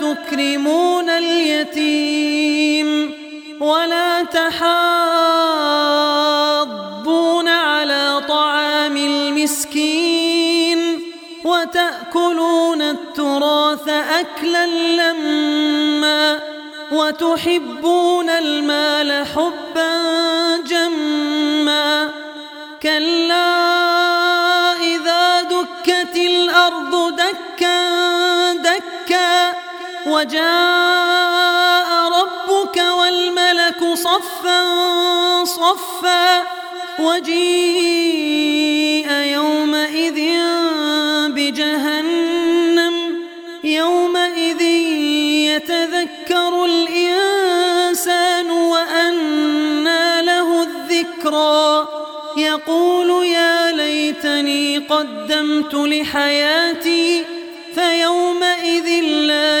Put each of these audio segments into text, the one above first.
تكرمون اليتيم ولا تحاضون على طعام المسكين وتأكلون التراث أكلا لما وتحبون المال حبا وجاء ربك والملك صفا صفا وجيء يومئذ بجهنم يومئذ يتذكر الإنسان وأنى له الذكرى يقول يا ليتني قدمت لحياتي فيومئذ لا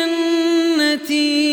التي